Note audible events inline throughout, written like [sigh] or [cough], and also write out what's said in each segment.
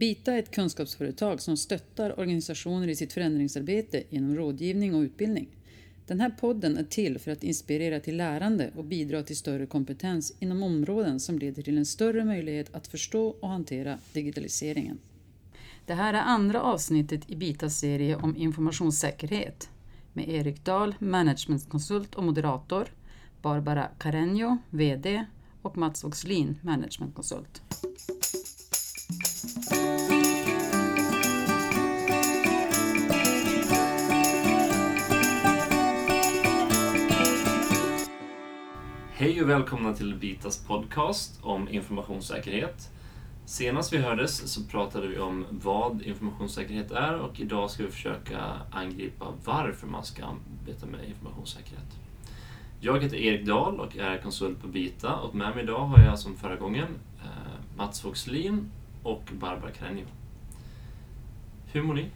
Bita är ett kunskapsföretag som stöttar organisationer i sitt förändringsarbete genom rådgivning och utbildning. Den här podden är till för att inspirera till lärande och bidra till större kompetens inom områden som leder till en större möjlighet att förstå och hantera digitaliseringen. Det här är andra avsnittet i Bitas serie om informationssäkerhet med Erik Dahl, managementkonsult och moderator, Barbara Carreño, VD och Mats Oxlin, managementkonsult. Hej och välkomna till Bitas podcast om informationssäkerhet. Senast vi hördes så pratade vi om vad informationssäkerhet är och idag ska vi försöka angripa varför man ska arbeta med informationssäkerhet. Jag heter Erik Dahl och är konsult på Bita och med mig idag har jag som förra gången eh, Mats Voxlin och Barbara Carreño. Hur mår ni?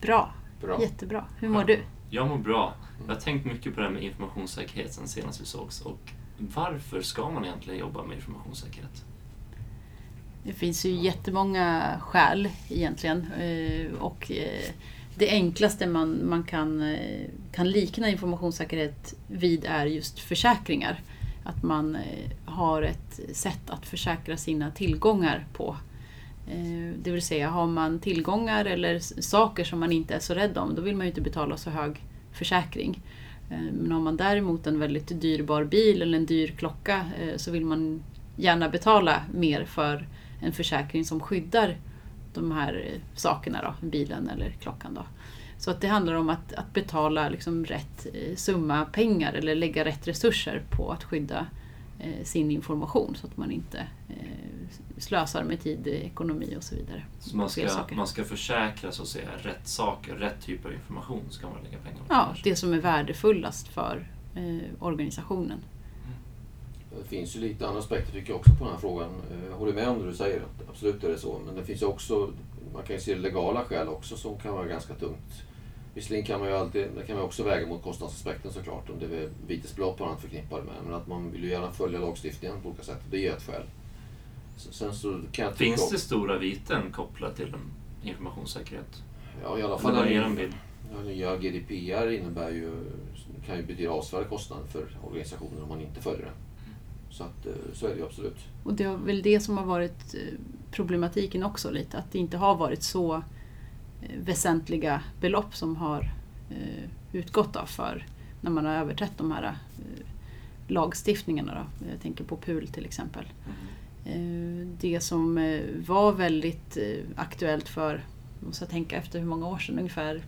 Bra. Bra. Jättebra. Hur mår du? Jag mår bra. Jag har tänkt mycket på det här med informationssäkerhet sen senast vi sågs och varför ska man egentligen jobba med informationssäkerhet? Det finns ju jättemånga skäl egentligen. Eh, och eh, det enklaste man, man kan, eh, kan likna informationssäkerhet vid är just försäkringar. Att man har ett sätt att försäkra sina tillgångar på. Det vill säga, har man tillgångar eller saker som man inte är så rädd om, då vill man ju inte betala så hög försäkring. Eh, men har man däremot en väldigt dyrbar bil eller en dyr klocka eh, så vill man gärna betala mer för en försäkring som skyddar de här eh, sakerna, då, bilen eller klockan. Då. Så att det handlar om att, att betala liksom rätt summa pengar eller lägga rätt resurser på att skydda sin information så att man inte slösar med tid, eh, ekonomi och så vidare. Så man ska, man ska försäkra så att säga rätt saker, rätt typ av information ska man lägga pengar på. Ja, kanske. det som är värdefullast för eh, organisationen. Det finns ju lite andra aspekter tycker jag också på den här frågan. Eh, Jag håller med om det du säger, att absolut är det så. Men det finns ju också, man kan ju se legala skäl också som kan vara ganska tungt. Visserligen kan man ju alltid, det kan man också väga mot kostnadsaspekten såklart, om det är vitesbelopp och annat förknippade med. Men att man vill ju gärna följa lagstiftningen på olika sätt, det är ett skäl. Sen så kan jag Finns det stora viten kopplat till informationssäkerhet? Ja, i alla Eller fall vad är den bild? ja, nya GDPR innebär ju, kan ju betyda avsevärda kostnader för organisationer om man inte följer den. Så, att, eh, så är det ju absolut. Och det är väl det som har varit eh, problematiken också lite, att det inte har varit så eh, väsentliga belopp som har utgått för när man har överträtt de här lagstiftningarna. Då. Jag tänker på PUL till exempel. Eh, Det som eh, var väldigt eh, aktuellt för, måste jag tänka efter hur många år sedan, ungefär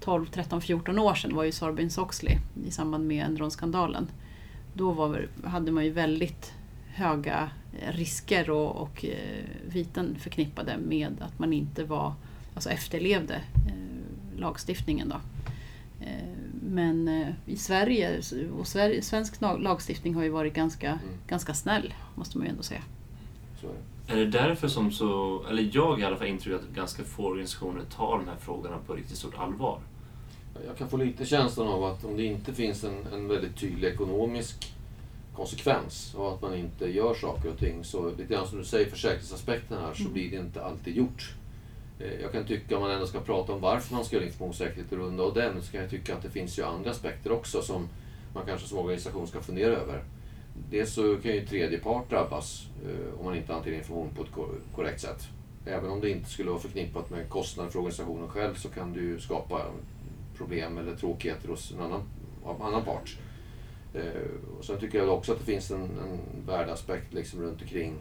12, 13, 14 år sedan var ju Sarbanes-Oxley i samband med Enron-skandalen. Då var, hade man ju väldigt höga eh, risker och, och eh, viten förknippade med att man inte var, alltså efterlevde eh, lagstiftningen. Då. Eh, men eh, i Sverige, och Sverige, svensk lag- lagstiftning har ju varit ganska, Mm. ganska snäll, måste man ju ändå säga. Är det. Är det därför som så, eller jag i alla fall intrycket att ganska få organisationer tar de här frågorna på riktigt stort allvar? Jag kan få lite känslan av att om det inte finns en, en väldigt tydlig ekonomisk konsekvens och att man inte gör saker och ting så lite grann som du säger försäkringsaspekten här så Mm. blir det inte alltid gjort. Eh, Jag kan tycka om man ändå ska prata om varför man ska göra informationssäkerhet och runda av den så kan jag tycka att det finns ju andra aspekter också som man kanske som organisation ska fundera över. Dels så kan ju tredje part drabbas eh, om man inte hanterar information på ett korrekt sätt. Även om det inte skulle vara förknippat med kostnader för organisationen själv så kan det ju skapa problem eller tråkigheter hos en annan, annan part. Eh, och sen tycker jag också att det finns en, en värdeaspekt liksom runt omkring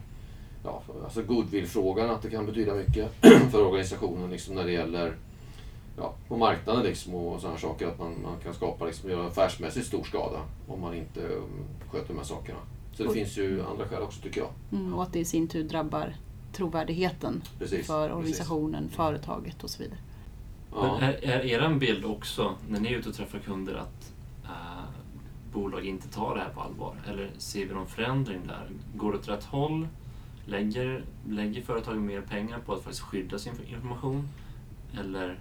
ja, alltså goodwill-frågan, att det kan betyda mycket [clears throat] för organisationen liksom när det gäller ja, på marknaden liksom och sådana saker. Att man, man kan skapa liksom, göra affärsmässigt stor skada om man inte um, sköter de här sakerna. Så det Och- finns ju andra skäl också tycker jag. Mm, och att det i sin tur drabbar trovärdigheten Precis. för precis. organisationen, företaget och så vidare. Ja. Är, är er bild också, när ni är ute och träffar kunder, att eh, bolag inte tar det här på allvar? Eller ser vi någon förändring där? Går det åt rätt håll? Lägger, lägger företagen mer pengar på att faktiskt skydda sin information? Eller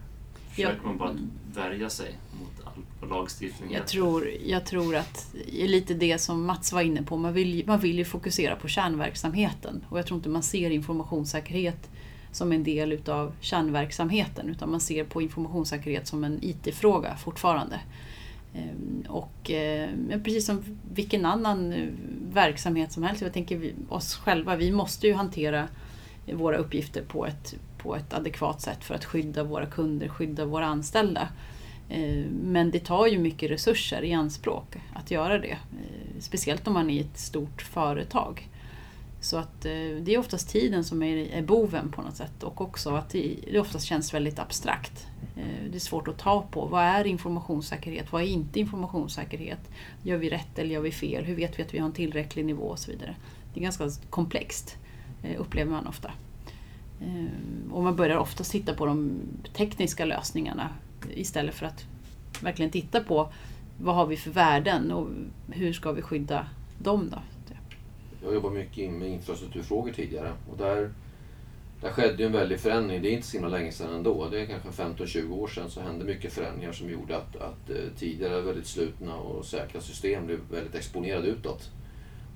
försöker man bara värja sig mot all lagstiftning? Jag tror, jag tror att det är lite det som Mats var inne på. Man vill, man vill ju fokusera på kärnverksamheten. Och jag tror inte man ser informationssäkerhet som en del utav kärnverksamheten utan man ser på informationssäkerhet som en IT-fråga fortfarande. Ehm, och eh, precis som vilken annan eh, verksamhet som helst, jag tänker vi, oss själva, vi måste ju hantera våra uppgifter på ett, på ett adekvat sätt för att skydda våra kunder, skydda våra anställda. Eh, men det tar ju mycket resurser i anspråk att göra det. Eh, speciellt om man är ett stort företag. Så att eh, det är oftast tiden som är, boven på något sätt och också att det, oftast känns väldigt abstrakt. Det är svårt att ta på. Vad är informationssäkerhet? Vad är inte informationssäkerhet? Gör vi rätt eller gör vi fel? Hur vet vi att vi har en tillräcklig nivå och så vidare. Det är ganska komplext, upplever man ofta. Ehm, och man börjar ofta titta på de tekniska lösningarna istället för att verkligen titta på vad har vi för värden och hur ska vi skydda dem då? Jag jobbat mycket med infrastrukturfrågor tidigare och där, där skedde en väldig förändring. Det är inte så himla länge sedan ändå. Det är kanske 15-20 år sedan så hände mycket förändringar som gjorde att, att eh, tidigare väldigt slutna och säkra system blev väldigt exponerade utåt.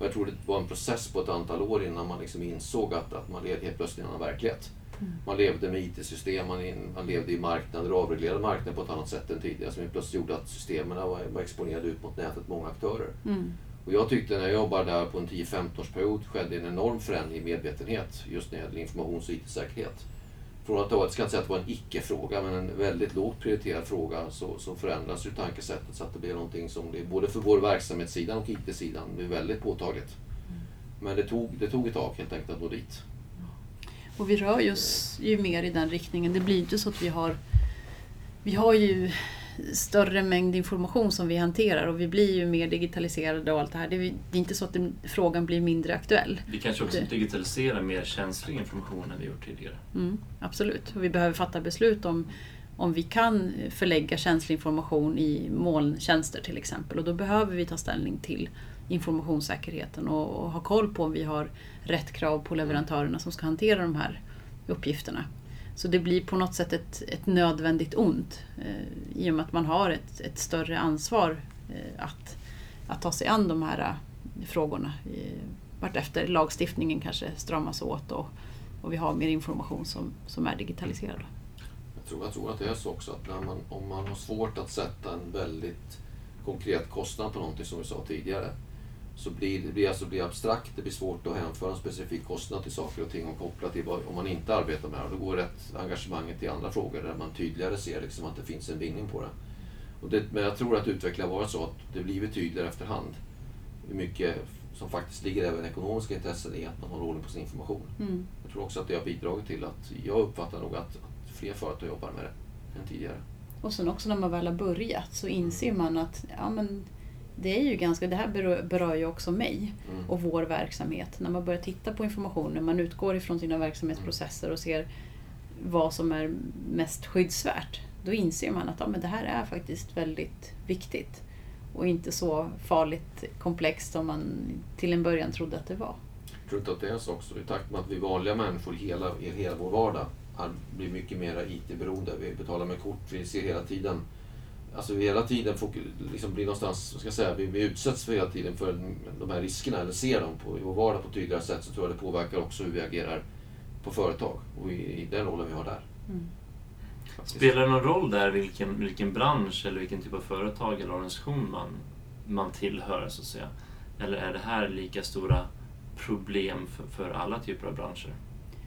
Och jag tror det var en process på ett antal år innan man liksom insåg att, att man levde helt plötsligt i en annan verklighet. Mm. Man levde med IT-system, man, man, levde i marknader, avreglerade marknader på ett annat sätt än tidigare som plötsligt gjorde att systemen var, var exponerade ut mot nätet, många aktörer. Mm. Och jag tyckte när jag jobbade där på en 10-15 årsperiod skedde en enorm förändring i medvetenhet just när det gäller informations och IT-säkerhet. Från att det var, jag ska inte säga att det var en icke-fråga, men en väldigt lågt prioriterad fråga så, så förändras ju tankesättet så att det blir någonting som blir, både för vår verksamhetssidan och IT-sidan blir väldigt påtagligt. Mm. Men det tog, det tog ett tag helt enkelt att nå dit. Och vi rör oss ju mer i den riktningen. Det blir inte så att vi har vi har ju större mängd information som vi hanterar och vi blir ju mer digitaliserade och allt det här. Det är, det är inte så att den, frågan blir mindre aktuell. Vi kanske också det. digitaliserar mer känslig information än vi gjort tidigare. Mm, absolut, och vi behöver fatta beslut om om vi kan förlägga känslig information i molntjänster till exempel och då behöver vi ta ställning till informationssäkerheten och, och ha koll på om vi har rätt krav på leverantörerna som ska hantera de här uppgifterna. Så det blir på något sätt ett, ett nödvändigt ont eh, i och med att man har ett, ett större ansvar eh, att, att ta sig an de här eh, frågorna. Eh, vartefter lagstiftningen kanske stramas åt och, och vi har mer information som, som är digitaliserad. Jag tror, jag tror att det är så också att när man, om man har svårt att sätta en väldigt konkret kostnad på någonting som vi sa tidigare så blir det blir, alltså blir abstrakt, det blir svårt att hänföra en specifik kostnad till saker och ting och koppla till vad, om man inte arbetar med det. Då går rätt engagemanget till andra frågor där man tydligare ser liksom att det finns en vinning på det. Och det men jag tror att utvecklingen har varit så att det blivit tydligare efterhand hur mycket som faktiskt ligger även ekonomiska intressen i att man håller ordning på sin information. Mm. Jag tror också att det har bidragit till att jag uppfattar nog att, att fler företag jobbar med det än tidigare. Och sen också när man väl har börjat så inser man att ja, men det är ju ganska, det här berör, berör ju också mig mm. och vår verksamhet. När man börjar titta på information, när man utgår ifrån sina verksamhetsprocesser och ser vad som är mest skyddsvärt, då inser man att ja, men det här är faktiskt väldigt viktigt och inte så farligt komplext som man till en början trodde att det var. Jag tror inte att det är så också. I takt med att vi vanliga människor hela, i hela vår vardag blir mycket mer IT-beroende. Vi betalar med kort, vi ser hela tiden Alltså vi hela tiden får, liksom blir någonstans, ska jag säga, vi, vi utsätts för hela tiden för de här riskerna eller ser dem på, i vår vardag på tydligare sätt så tror jag det påverkar också hur vi agerar på företag och i, i den rollen vi har där. Mm. Spelar det någon roll där vilken, vilken bransch eller vilken typ av företag eller organisation man, man tillhör så att säga? Eller är det här lika stora problem för, för alla typer av branscher?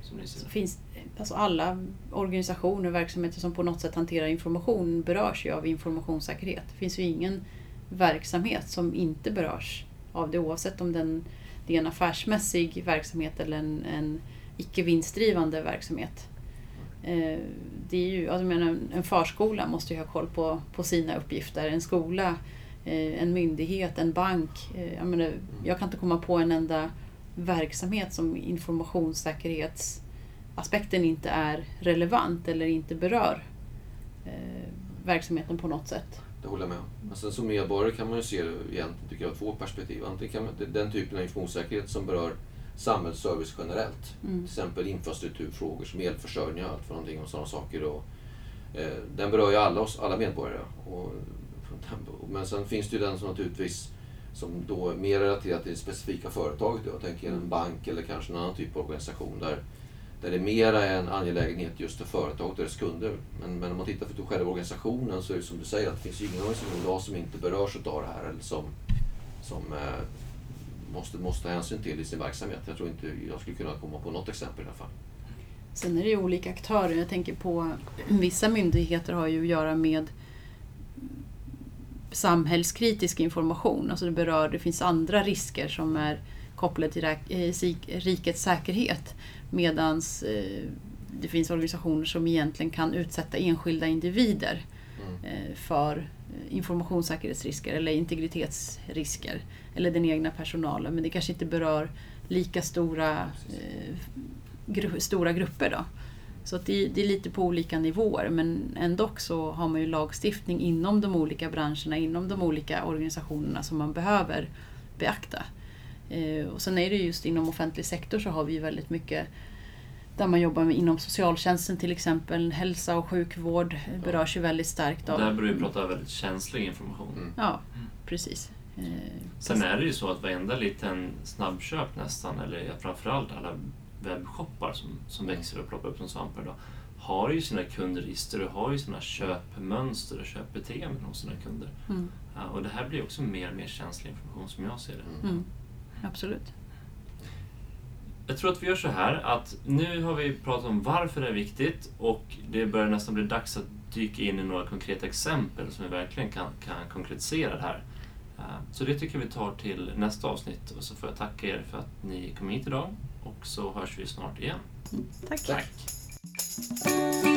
Som ni ser? Finns, alltså alla organisationer och verksamheter som på något sätt hanterar information berörs ju av informationssäkerhet. Det finns ju ingen verksamhet som inte berörs av det oavsett om den, det är en affärsmässig verksamhet eller en, en icke vinstdrivande verksamhet. Eh, det är ju, alltså menar, en förskola måste ju ha koll på, på sina uppgifter. En skola, eh, en myndighet, en bank. Eh, jag, menar, jag kan inte komma på en enda verksamhet som informationssäkerhetsaspekten inte är relevant eller inte berör eh, verksamheten på något sätt. Det håller jag med Men sen som medborgare kan man ju se det egentligen tycker jag, två perspektiv. Antingen kan man, den typen av informationssäkerhet som berör samhällsservice generellt. Mm. Till exempel infrastrukturfrågor som elförsörjning och allt för någonting och sådana saker. Och, eh, den berör ju alla oss, alla medborgare. Och, [laughs] men sen finns det ju den som naturligtvis som då är mer relaterat till det specifika företaget. Jag tänker en bank eller kanske en annan typ av organisation där, där det mera är en angelägenhet just för företaget och dess kunder. Men, men om man tittar för själva organisationen så är det som du säger att det finns ju ingen organisation idag som inte berörs av det här eller som, som eh, måste, måste ta hänsyn till i sin verksamhet. Jag tror inte jag skulle kunna komma på något exempel i alla fall. Sen är det ju olika aktörer. Jag tänker på vissa myndigheter har ju att göra med samhällskritisk information. Alltså det berör, det finns andra risker som är kopplade till eh, rikets säkerhet. Medan eh, det finns organisationer som egentligen kan utsätta enskilda individer mm. Eh, för informationssäkerhetsrisker eller integritetsrisker. Eller den egna personalen. Men det kanske inte berör lika stora, stora grupper. Då. Så att det, det, är lite på olika nivåer men ändå så har man ju lagstiftning inom de olika branscherna, inom de olika organisationerna som man behöver beakta. Eh, och sen är det just inom offentlig sektor så har vi ju väldigt mycket där man jobbar med inom socialtjänsten till exempel. Hälsa och sjukvård berörs ju väldigt starkt av... Där börjar vi prata väldigt känslig information. Mm. Ja, precis. Eh, sen är det ju så att varenda liten snabbköp nästan, eller framförallt alla webbshoppar som, som mm. växer och ploppar upp som svampar idag har ju sina kundregister och har ju sina köpmönster och köpbeteenden hos sina kunder. Mm. Ja, och det här blir också mer och mer känslig information som jag ser det. Mm. Absolut. Jag tror att vi gör så här att nu har vi pratat om varför det är viktigt och det börjar nästan bli dags att dyka in i några konkreta exempel som vi verkligen kan, kan konkretisera det här. Så det tycker jag vi tar till nästa avsnitt och så får jag tacka er för att ni kom hit idag och så hörs vi snart igen. Tack. tack.